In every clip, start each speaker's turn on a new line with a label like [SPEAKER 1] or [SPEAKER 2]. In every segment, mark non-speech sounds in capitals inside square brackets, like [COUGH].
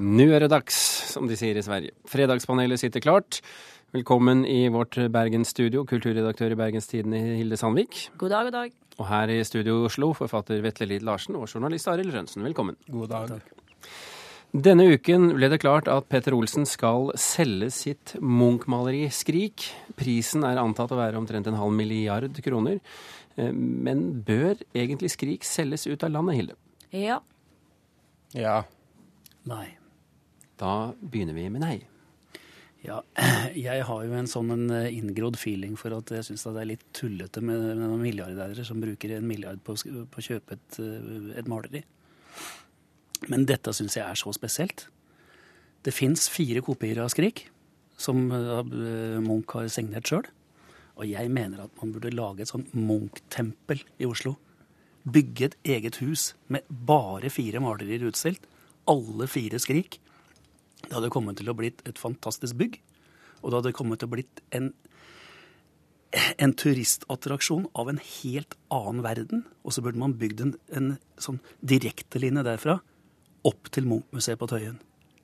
[SPEAKER 1] Nå er det dags, som de sier i Sverige. Fredagspanelet sitter klart. Velkommen i vårt Bergensstudio, kulturredaktør i Bergens Tidende Hilde Sandvik.
[SPEAKER 2] God dag, god dag.
[SPEAKER 1] Og her i studio Oslo, forfatter Vetle Lid Larsen og journalist Arild Rønsen. Velkommen.
[SPEAKER 3] God dag.
[SPEAKER 1] Denne uken ble det klart at Petter Olsen skal selge sitt Munch-maleri 'Skrik'. Prisen er antatt å være omtrent en halv milliard kroner. Eh, Men bør egentlig 'Skrik' selges ut av landet, Hilde?
[SPEAKER 2] Ja.
[SPEAKER 3] Ja.
[SPEAKER 4] Nei.
[SPEAKER 1] Da begynner vi med nei.
[SPEAKER 4] Ja, [CLEARS THROAT] jeg har jo en sånn en eh, inngrodd feeling for at jeg syns det er litt tullete med noen milliardærer som bruker en milliard på, på å kjøpe et, eh, et maleri. Men dette syns jeg er så spesielt. Det fins fire kopier av Skrik, som eh, Munch har signert sjøl. Og jeg mener at man burde lage et sånn Munch-tempel i Oslo. Bygge et eget hus med bare fire malerier utstilt. Alle fire Skrik. Det hadde kommet til å blitt et fantastisk bygg. Og det hadde kommet til å blitt en, en turistattraksjon av en helt annen verden. Og så burde man bygd en, en sånn direktelinje derfra opp til Munch-museet på Tøyen.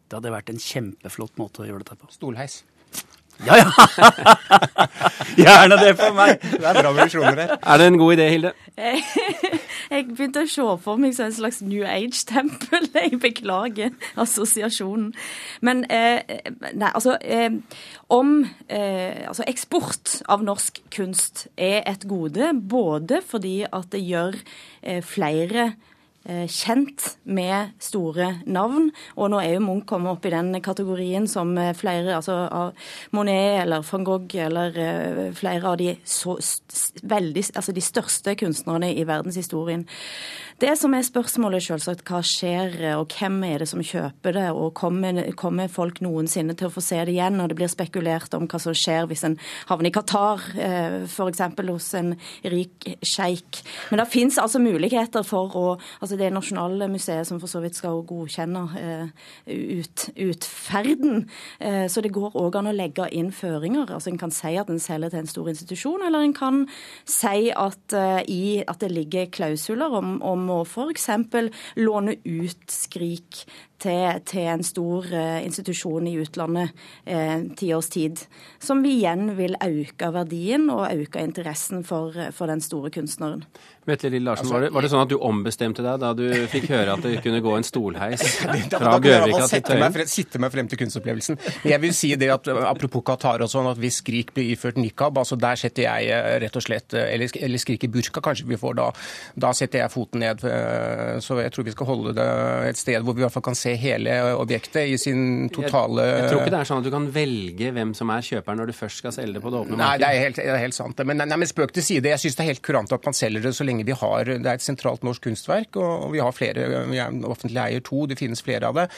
[SPEAKER 4] Det hadde vært en kjempeflott måte å gjøre dette på.
[SPEAKER 3] Stolheis.
[SPEAKER 4] Ja, ja! [LAUGHS] Gjerne det for meg!
[SPEAKER 3] Det er bra visjoner her.
[SPEAKER 1] Er det en god idé, Hilde? [LAUGHS]
[SPEAKER 2] Jeg begynte å se for meg som en slags New Age-tempel. [LAUGHS] Jeg beklager assosiasjonen. Men eh, nei, altså eh, Om eh, altså eksport av norsk kunst er et gode, både fordi at det gjør eh, flere kjent med store navn. Og nå er jo Munch kommet opp i den kategorien som eh, flere, altså Monet eller van Gogh eller eh, flere av de så veldig, altså de største kunstnerne i verdenshistorien. Det som er spørsmålet, selvsagt, hva skjer, eh, og hvem er det som kjøper det, og kommer, kommer folk noensinne til å få se det igjen? Og det blir spekulert om hva som skjer hvis en havner i Qatar, eh, f.eks. hos en rik sjeik. Men det fins altså muligheter for å Altså det er Nasjonalmuseet som for så vidt skal godkjenne eh, ut, utferden. Eh, så det går òg an å legge inn føringer. Altså En kan si at en selger til en stor institusjon, eller en kan si at, eh, i, at det ligger klausuler om, om å f.eks. låne ut Skrik til, til en stor eh, institusjon i utlandet eh, ti års tid. Som vi igjen vil øke verdien og øke interessen for, for den store kunstneren.
[SPEAKER 1] Vetle Lille Larsen, var, det, var det sånn at du ombestemte deg da du fikk høre at det kunne gå en stolheis [LAUGHS] fra
[SPEAKER 3] jeg
[SPEAKER 1] Bjørvika til Tøyen?
[SPEAKER 3] meg, sitte meg frem til kunstopplevelsen. Men jeg vil si det at uh, apropos Qatar og sånn, at hvis Skrik blir iført nikab, altså der setter jeg uh, rett og slett uh, Eller, eller Skrik i burka kanskje vi får da. Da setter jeg foten ned. Så jeg tror vi skal holde det et sted hvor vi i hvert fall kan se hele objektet i sin totale
[SPEAKER 1] Jeg tror ikke det er sånn at du kan velge hvem som er kjøperen når du først skal selge det på det åpne
[SPEAKER 3] Nei, det er helt, det er helt sant. Men, nei, men spøk til side. Jeg syns det er helt kurant at man selger det så lenge vi har Det er et sentralt norsk kunstverk, og, vi har flere. Vi er offentlig eier to, det finnes flere av det.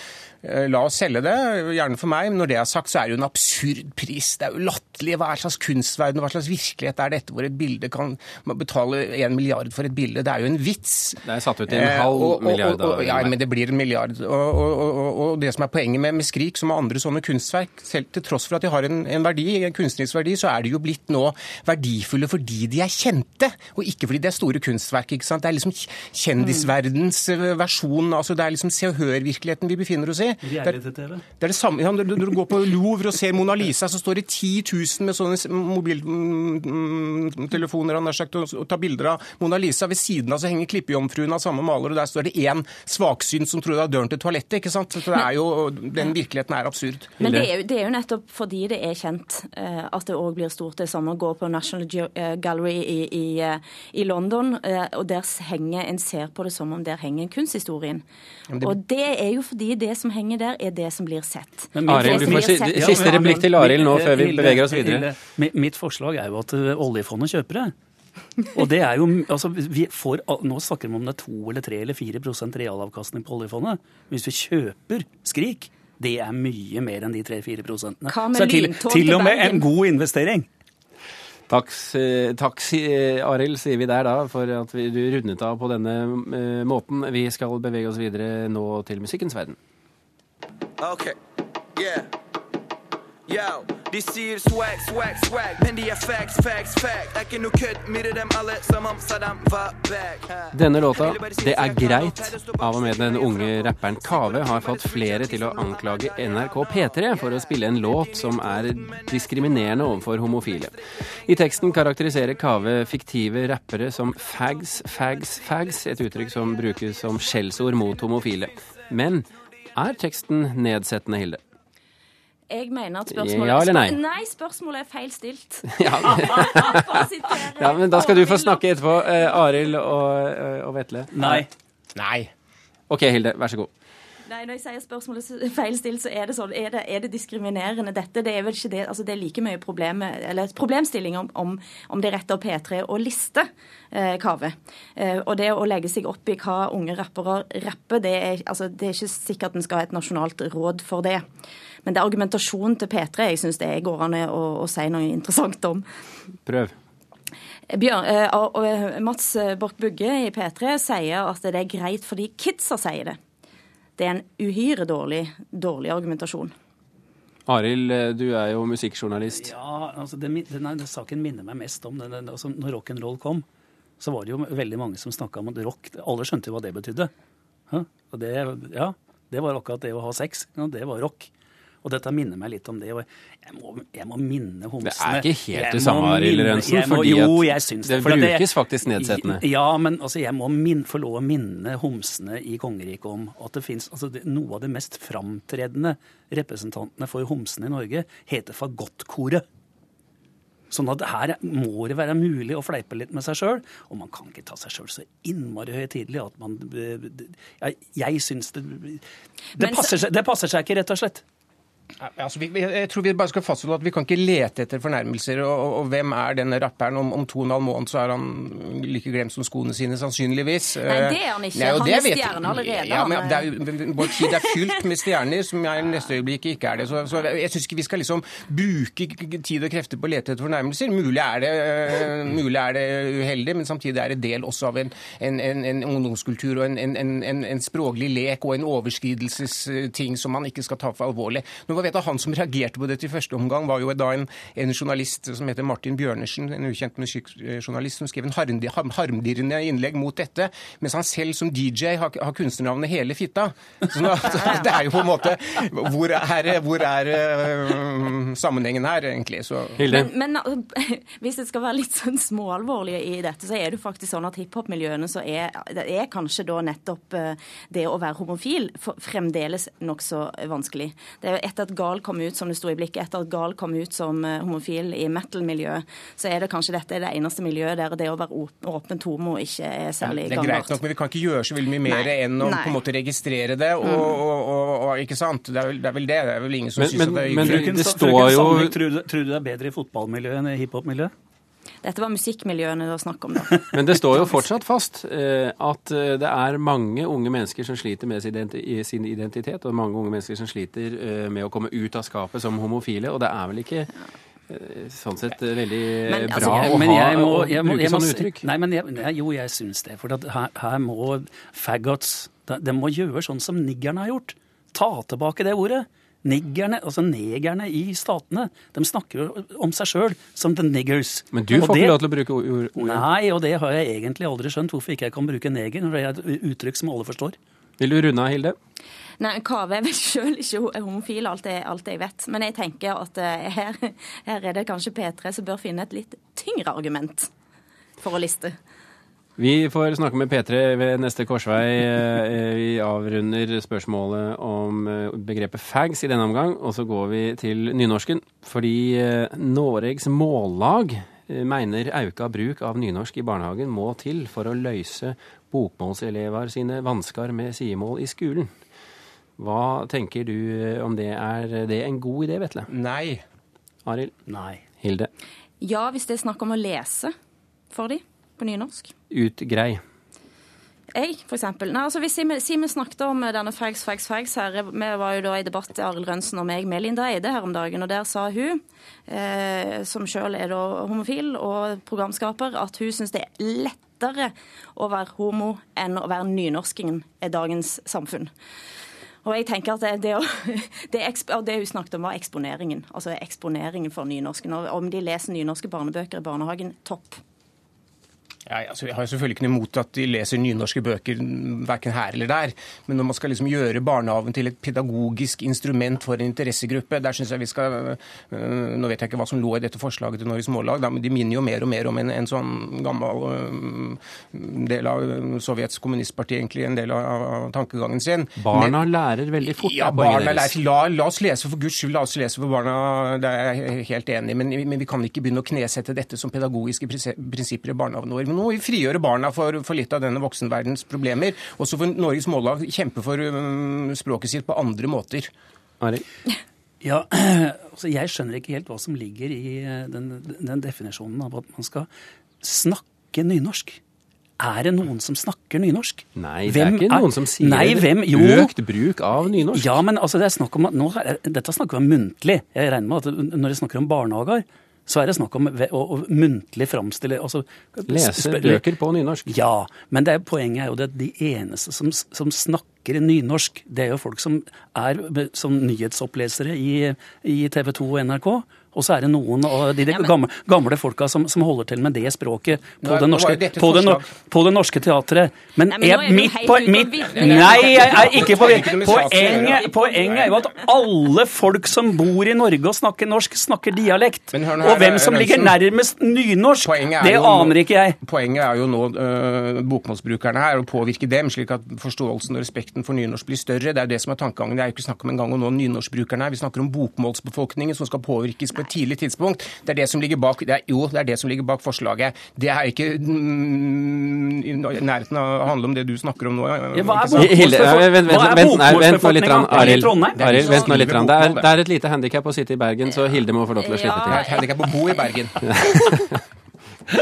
[SPEAKER 3] Eh, La oss selge det, gjerne for meg. Men når det er sagt, så er det jo en absurd pris. Det er jo latterlig. Hva er slags kunstverden, hva slags virkelighet er dette hvor et bilde kan betale en milliard for et bilde? Det er jo en vits.
[SPEAKER 1] Det er satt ut til en
[SPEAKER 3] Eh,
[SPEAKER 1] halv
[SPEAKER 3] og-
[SPEAKER 1] milliard.
[SPEAKER 3] og- og- Ja, men det blir en milliard. Og, det som er poenget med, med Skrik, som med andre sånne kunstverk, selv til tross for at de har en, en verdi, en kunstnerisk verdi, så er de jo blitt nå verdifulle fordi de er kjente, og ikke fordi de er store kunstverk. ikke sant? Det er liksom kjendisverdens eh, versjon, altså det er liksom Se og Hør-virkeligheten vi befinner oss i. Det er, det er det samme, ja, når, du går på Louvre og ser Mona Lisa, så står det 10 000 med sånne mobiltelefoner han har sagt, og, tar bilder av Mona Lisa. Ved siden av så henger Klippejomfruen av samme maler, og der står det én svaksynt som tror det er døren til toalettet. ikke sant? Så det er jo, Den virkeligheten er absurd.
[SPEAKER 2] Men det er, jo, det er jo nettopp fordi det er kjent eh, at det òg blir stort. Det samme går på National eh, Gallery i, i, i London, og der henger en ser på det som om der henger kunsthistorien. Og det er jo fordi det som henger der, er det som blir sett.
[SPEAKER 4] Men
[SPEAKER 1] Arild, du får si-
[SPEAKER 2] sett.
[SPEAKER 1] siste replikk til Arild nå før vi beveger oss videre.
[SPEAKER 4] Mitt forslag er jo at eh, oljefondet kjøper det. Og det er jo, altså vi får, Nå snakker vi om det er 2 eller 3 eller 4% realavkastning på oljefondet. Hvis vi kjøper Skrik, det er mye mer enn de 3-4 prosentene. Så det er til til og med en god investering.
[SPEAKER 1] Takk, eh, takk eh, Arild, sier vi der da, for at vi, du rundet av på denne uh, måten. Vi skal bevege oss videre nå til musikkens verden.
[SPEAKER 5] Okay. Yeah. Yo, De sier swag, swag, swag, men de er facts, facts, fact. Er ikke noe kødd, myrder dem alle som om Saddam var back.
[SPEAKER 1] Denne låta, 'Det er greit', av og med den unge rapperen Kave, har fått flere til å anklage NRK P3 for å spille en låt som er diskriminerende overfor homofile. I teksten karakteriserer Kave fiktive rappere som fags, fags, fags, et uttrykk som brukes som skjellsord mot homofile. Men er teksten nedsettende, Hilde?
[SPEAKER 2] Jeg mener at spørsmålet
[SPEAKER 1] Ja eller nei?
[SPEAKER 2] Nei, spørsmålet er feil stilt. [LAUGHS]
[SPEAKER 1] Ja, [LAUGHS] ja men da skal du få snakke etterpå. Eh, Arild og, eh, og Vetle.
[SPEAKER 4] Nei.
[SPEAKER 3] Nei.
[SPEAKER 1] OK, Hilde, vær så god.
[SPEAKER 2] Nei, Når jeg sier spørsmålet feilstilt, feil stilt, så er det sånn Er det, er det diskriminerende, dette? Det er vel ikke det altså Det er like mye problem, eller problemstilling om, om, om det er rett av P3 å liste eh, Kave. Eh, og det å legge seg opp i hva unge rappere rapper, det er, altså, det er ikke sikkert en skal ha et nasjonalt råd for det. Men det er argumentasjonen til P3 jeg syns det går an å, å si noe interessant om.
[SPEAKER 1] Prøv.
[SPEAKER 2] Bjørn, eh, og, og Mats Borch Bugge i P3 sier at det er greit fordi kidsa sier det. Det er en uhyre dårlig, dårlig argumentasjon.
[SPEAKER 1] Arild, eh, du er jo musikkjournalist.
[SPEAKER 4] Ja, altså det, min- denne, denne saken minner meg mest om den, den, altså når rock'n'roll kom. Så var det jo veldig mange som snakka om at rock Alle skjønte jo hva det betydde. Hæ? Og det, ja, det var akkurat det å ha sex. Ja, det var rock. Og dette minner meg litt om det. Og jeg må, jeg må minne homsene
[SPEAKER 1] Det er ikke helt det samme, Arild Rønsen, fordi
[SPEAKER 4] jo, jeg syns
[SPEAKER 1] det
[SPEAKER 4] det
[SPEAKER 1] brukes faktisk nedsettende.
[SPEAKER 4] Ja, men altså, jeg må min, få lov å minne homsene i kongeriket om at det fins altså, Noe av det mest framtredende representantene for homsene i Norge heter fagottkore. Sånn at her må det være mulig å fleipe litt med seg sjøl. Og man kan ikke ta seg sjøl så innmari høytidelig at man Jeg, jeg syns det det
[SPEAKER 2] Men
[SPEAKER 4] passer, seg, det passer seg ikke, rett og slett.
[SPEAKER 3] Altså, vi, jeg tror vi bare skal fastholde at vi kan ikke lete etter fornærmelser. Og, og, og hvem er denne rapperen? Om, om to og en halv måned så er han like glemt som skoene sine, sannsynligvis.
[SPEAKER 2] Nei, det er han ikke.
[SPEAKER 3] Nei,
[SPEAKER 2] Han er stjerne allerede,
[SPEAKER 3] Ja, men det er, vår tid er fylt med stjerner, som jeg i neste øyeblikk ikke er det. Så, så jeg syns ikke vi skal liksom bruke tid og krefter på å lete etter fornærmelser. Mulig er det, øh, mulig er det uheldig, men samtidig er det del også av en, en, en, en ungdomskultur og en, en, en, en språklig lek og en overskridelsesting som man ikke skal ta for alvorlig. Nå vite at Han som reagerte på dette i første omgang, var jo da en, en journalist som heter Martin Bjørnersen, en ukjent musikkjournalist, som skrev en harmdirrende innlegg mot dette, mens han selv som DJ har, har kunstnernavnet Hele fitta. Så nå, [LAUGHS] det er jo på en måte Hvor er, hvor er øh, sammenhengen her, egentlig? Så
[SPEAKER 1] Hilde?
[SPEAKER 2] Men, men altså, [LAUGHS] hvis jeg skal være litt sånn småalvorlig i dette, så er det faktisk sånn at hiphop-miljøene så er, det er kanskje da nettopp eh, det å være homofil fremdeles nokså vanskelig. Det er jo Etter at Gal kom ut som det sto i blikket, etter at Gal kom ut som eh, homofil i metal-miljøet, så er det kanskje dette det eneste miljøet der det å være åp- åpent homo ikke er særlig gangbart.
[SPEAKER 3] det er greit nok, men vi kan ikke gjøre så veldig mye mer
[SPEAKER 2] Nei,
[SPEAKER 3] enn å
[SPEAKER 2] nei.
[SPEAKER 3] på en måte registrere det. Og, og, og, og, ikke sant? Det er, vel, det er vel det. Det er vel ingen som
[SPEAKER 1] Men-
[SPEAKER 3] syns at det er
[SPEAKER 1] men
[SPEAKER 3] men
[SPEAKER 4] Frøken,
[SPEAKER 1] det står jo-
[SPEAKER 4] tror, du, tror du det er bedre i fotballmiljøet enn i hiphop-miljøet?
[SPEAKER 2] Dette var musikkmiljøene det var snakk om, da. [LAUGHS]
[SPEAKER 1] Men det står jo fortsatt fast eh, at eh, det er mange unge mennesker som sliter med sin identitet, og mange unge mennesker som sliter eh, med å komme ut av skapet som homofile. Og det er vel ikke sånn sett veldig
[SPEAKER 2] Men,
[SPEAKER 1] bra
[SPEAKER 2] altså,
[SPEAKER 1] å
[SPEAKER 4] men
[SPEAKER 1] ha
[SPEAKER 4] jeg må,
[SPEAKER 1] å
[SPEAKER 4] jeg må,
[SPEAKER 1] bruke
[SPEAKER 4] jeg
[SPEAKER 1] sånne uttrykk.
[SPEAKER 4] Nei, men jeg, jo, jeg syns det. For her, her må faggots de må gjøre sånn som niggerne har gjort. Ta tilbake det ordet. Niggerne, altså negerne i statene, de snakker om seg sjøl som the niggers.
[SPEAKER 1] Men du får
[SPEAKER 4] det-
[SPEAKER 1] ikke lov til å bruke ord- ordet.
[SPEAKER 4] Nei, og det har jeg egentlig aldri skjønt, hvorfor ikke jeg kan bruke neger når det er et uttrykk som alle forstår.
[SPEAKER 1] Vil du runde av, Hilde?
[SPEAKER 2] Nei, Kave er vel sjøl ikke homofil, alt det, alt jeg vet. Men jeg tenker at eh, her, her er det kanskje P3 som bør finne et litt tyngre argument for å liste.
[SPEAKER 1] Vi får snakke med P3 ved neste korsvei. Eh, Vi avrunder spørsmålet om eh, begrepet fags i denne omgang, og så går vi til nynorsken. Fordi eh, Noregs Mållag eh, mener auka bruk av nynorsk i barnehagen må til for å løse bokmålselever sine vansker med sidemål i skolen. Hva tenker du eh, om det? Er det en god idé, Vetle?
[SPEAKER 3] Nei.
[SPEAKER 1] Arild?
[SPEAKER 4] Nei.
[SPEAKER 1] Hilde?
[SPEAKER 2] Ja, hvis det er snakk om å lese for de på nynorsk.
[SPEAKER 1] Ut grei.
[SPEAKER 2] Jeg, for eksempel. Nei, altså, hvis Simen snakket om denne fags, fags, fags her. Vi var jo da i debatt til Arild Rønsen og meg med Linda Eide her om dagen, og der sa hun, eh, som sjøl er da homofil og programskaper, at hun syns det er lettere å være homo enn å være nynorskingen i dagens samfunn. Og jeg tenker at det, det, [LAUGHS] det, det, hun snakket om, var eksponeringen. Altså eksponeringen for nynorsken. Og om de leser nynorske barnebøker i barnehagen, topp.
[SPEAKER 3] Ja, altså, jeg har selvfølgelig ikke noe imot at de leser nynorske bøker verken her eller der, men når man skal liksom gjøre barnehagen til et pedagogisk instrument for en interessegruppe, der synes jeg vi skal øh, Nå vet jeg ikke hva som lå i dette forslaget til Norges Mållag, men de minner jo mer og mer om en, en sånn gammel øh, del av Sovjets kommunistparti, egentlig en del av tankegangen sin.
[SPEAKER 1] Barna men, lærer veldig fort.
[SPEAKER 3] Ja, barna lærer. La, la, oss lese for Guds skyld, la oss lese for barna. Det er jeg helt enig i. Men, men, vi kan ikke begynne å knesette dette som pedagogiske prinsipper i barnehagen vår nå må vi frigjøre barna for, for litt av denne voksenverdens problemer. Og så får Norges Mållag kjempe for um, språket sitt på andre måter.
[SPEAKER 1] Ari?
[SPEAKER 4] Ja, [CLEARS THROAT] altså Jeg skjønner ikke helt hva som ligger i eh, den, den definisjonen av at man skal snakke nynorsk. Er det noen som snakker nynorsk?
[SPEAKER 1] Nei, det er ikke noen som sier
[SPEAKER 4] nei, hvem, jo,
[SPEAKER 1] økt bruk av nynorsk.
[SPEAKER 4] Ja, men altså, det er snakk om at nå, Dette snakker vi om muntlig. Jeg regner med at når jeg snakker om barnehager, så er det snakk om å, å muntlig framstille altså,
[SPEAKER 1] Lese bøker på nynorsk?
[SPEAKER 4] Ja, men det er, poenget er jo at de eneste som, som snakker nynorsk, det er jo folk som er som nyhetsopplesere i, i TV 2 og NRK. Og så er det noen av de, de ja, men... gamle, gamle, folka som, som, holder til med det språket på, det, norske, på, det, på det, norske, teatret. Men, Nei, men jeg, mitt poeng Nei, jeg er ikke på poenget, poenget er jo at alle folk som bor i Norge og snakker norsk, snakker dialekt. Her, og hvem som ligger nærmest nynorsk, det aner ikke jeg.
[SPEAKER 3] Poenget er jo nå uh, bokmålsbrukerne her, å påvirke dem, slik at forståelsen og respekten for nynorsk blir større. Det er jo det som er tankegangen. Det er jo ikke snakk om engang å nå nynorskbrukerne her. Vi snakker om bokmålsbefolkningen som skal påvirkes på et tidlig tidspunkt. Det er det som ligger bak, det er, jo, det er det som ligger bak forslaget. Det er ikke mm, i nærheten av å handle om det du snakker om nå.
[SPEAKER 4] Ja, hva er bokmålsbefolkninga
[SPEAKER 1] i Trondheim? Arild, vent nå litt. Det er, det er et lite handikap å sitte i Bergen, så Hilde må få lov til å slippe til.
[SPEAKER 3] Det er et handikap å bo i Bergen. [LAUGHS]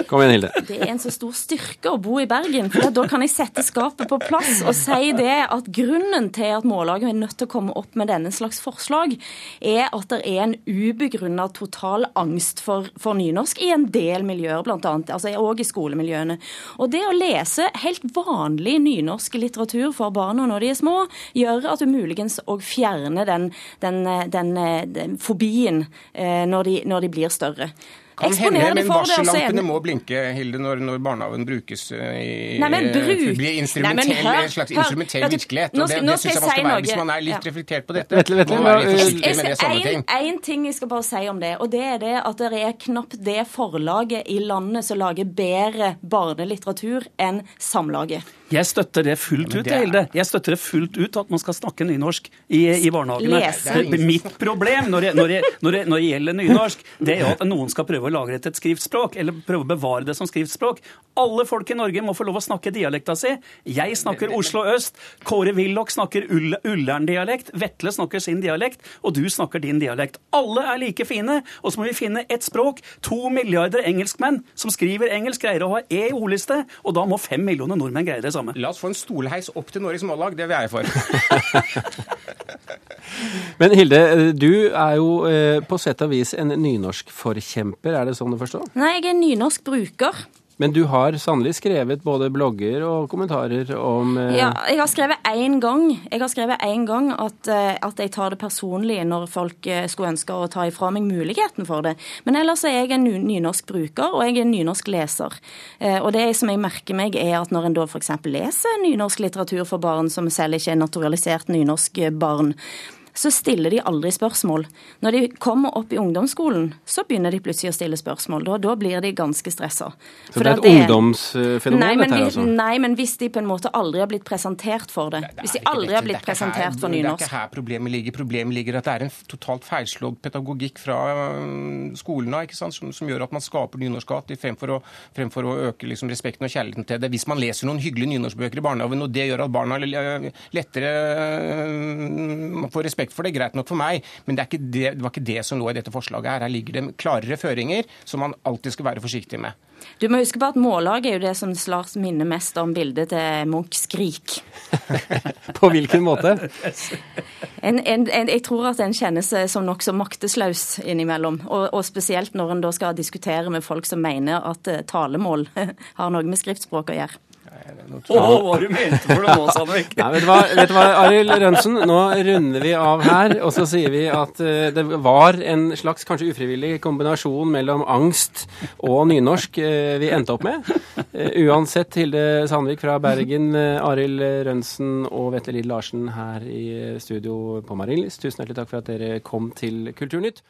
[SPEAKER 1] Kom igjen, Hilde.
[SPEAKER 2] Det er en så stor styrke å bo i Bergen. for Da kan jeg sette skapet på plass og si det at grunnen til at Mållaget er nødt til å komme opp med denne slags forslag, er at det er en ubegrunna total angst for, for, nynorsk i en del miljøer, bl.a. Altså, og i skolemiljøene. Og det å lese helt vanlig nynorsk litteratur for barna når de er små, gjør at du muligens òg fjerner den, den, den, den, fobien eh, når de, når de blir større.
[SPEAKER 3] Kan hende, men varsellampene må blinke, Hilde, når, når barnehagen brukes eh, i Nei, men bruk... blir instrumentell, Nei, hør, en slags instrumentell virkelighet. og det, det syns jeg man skal være hvis man er litt ja. reflektert på dette. Vet, vet,
[SPEAKER 2] vet, Én ting jeg skal bare si om det, og det er det at det er knapt det forlaget i landet som lager bedre barnelitteratur enn Samlaget.
[SPEAKER 4] Jeg støtter det fullt ut, er... Hilde. Jeg støtter det fullt ut at man skal snakke nynorsk i, i barnehagene. Mitt problem når det, når, jeg, når, jeg, når det, gjelder nynorsk, det er jo at noen skal prøve å lagre et skriftspråk, eller prøve å bevare det som skriftspråk. Alle folk i Norge må få lov å snakke dialekta si. Jeg snakker Oslo øst, Kåre Willoch snakker Ullern-dialekt, Vetle snakker sin dialekt, og du snakker din dialekt. Alle er like fine, og så må vi finne ett språk. To milliarder engelskmenn som skriver engelsk, greier å ha E i ordliste, og da må fem millioner nordmenn greie det samme.
[SPEAKER 3] La oss få en stolheis opp til Norges Mållag, det vil jeg for. [LAUGHS]
[SPEAKER 1] Men Hilde, du er jo eh, på sett og vis en nynorskforkjemper, er det sånn du forstår?
[SPEAKER 2] Nei, jeg er nynorsk bruker.
[SPEAKER 1] Men du har sannelig skrevet både blogger og kommentarer om
[SPEAKER 2] eh... Ja, jeg har skrevet én gang, jeg har skrevet en gang at, eh, at, jeg tar det personlig når folk eh, skulle ønske å ta ifra meg muligheten for det. Men ellers er jeg en nynorsk bruker, og jeg er en nynorsk leser. Eh, og det som jeg merker meg, er at når en da f.eks. leser nynorsk litteratur for barn som selv ikke er naturalisert nynorsk barn, så stiller de aldri spørsmål. Når de kommer opp i ungdomsskolen, så begynner de plutselig å stille spørsmål. Da, da blir de ganske stressa.
[SPEAKER 1] Så det er et det, ungdomsfenomen, nei,
[SPEAKER 2] dette
[SPEAKER 1] her, altså?
[SPEAKER 2] Nei, men hvis de på en måte aldri har blitt presentert for det. hvis de aldri har blitt presentert for nynorsk.
[SPEAKER 3] Det er ikke her problemet ligger. Problemet ligger at det er en totalt feilslått pedagogikk fra um, skolene ikke sant? Som, som, gjør at man skaper nynorskhat fremfor å, fremfor å øke liksom, respekten og kjærligheten til det. Hvis man leser noen hyggelige nynorskbøker i barnehagen, og det gjør at barna lettere um, får respekt respekt for det, greit nok for meg, men det, det, det var ikke det som lå i dette forslaget. her. Her ligger det klarere føringer som man alltid skal være forsiktig med.
[SPEAKER 2] Du må huske på at Mållaget er jo det som Lars minner mest om bildet til Munch 'Skrik'. [LAUGHS]
[SPEAKER 1] på hvilken måte?
[SPEAKER 2] En, en, en, jeg tror at en kjenner seg som nokså maktesløs innimellom. Og, og, spesielt når en da skal diskutere med folk som mener at uh, talemål [LAUGHS] har noe med skriftspråk å gjøre.
[SPEAKER 4] Å,
[SPEAKER 3] oh,
[SPEAKER 4] hva du mente for det nå, Sandvik? [LAUGHS]
[SPEAKER 1] Nei, vet du hva, vet du hva Arild Rønsen? Nå runder vi av her, og så sier vi at uh, det var en slags kanskje ufrivillig kombinasjon mellom angst og nynorsk uh, vi endte opp med. Uh, uansett, Hilde Sandvik fra Bergen, uh, Arild Rønsen og Vetle Lid Larsen her i studio på Marienlyst, tusen hjertelig takk for at dere kom til Kulturnytt.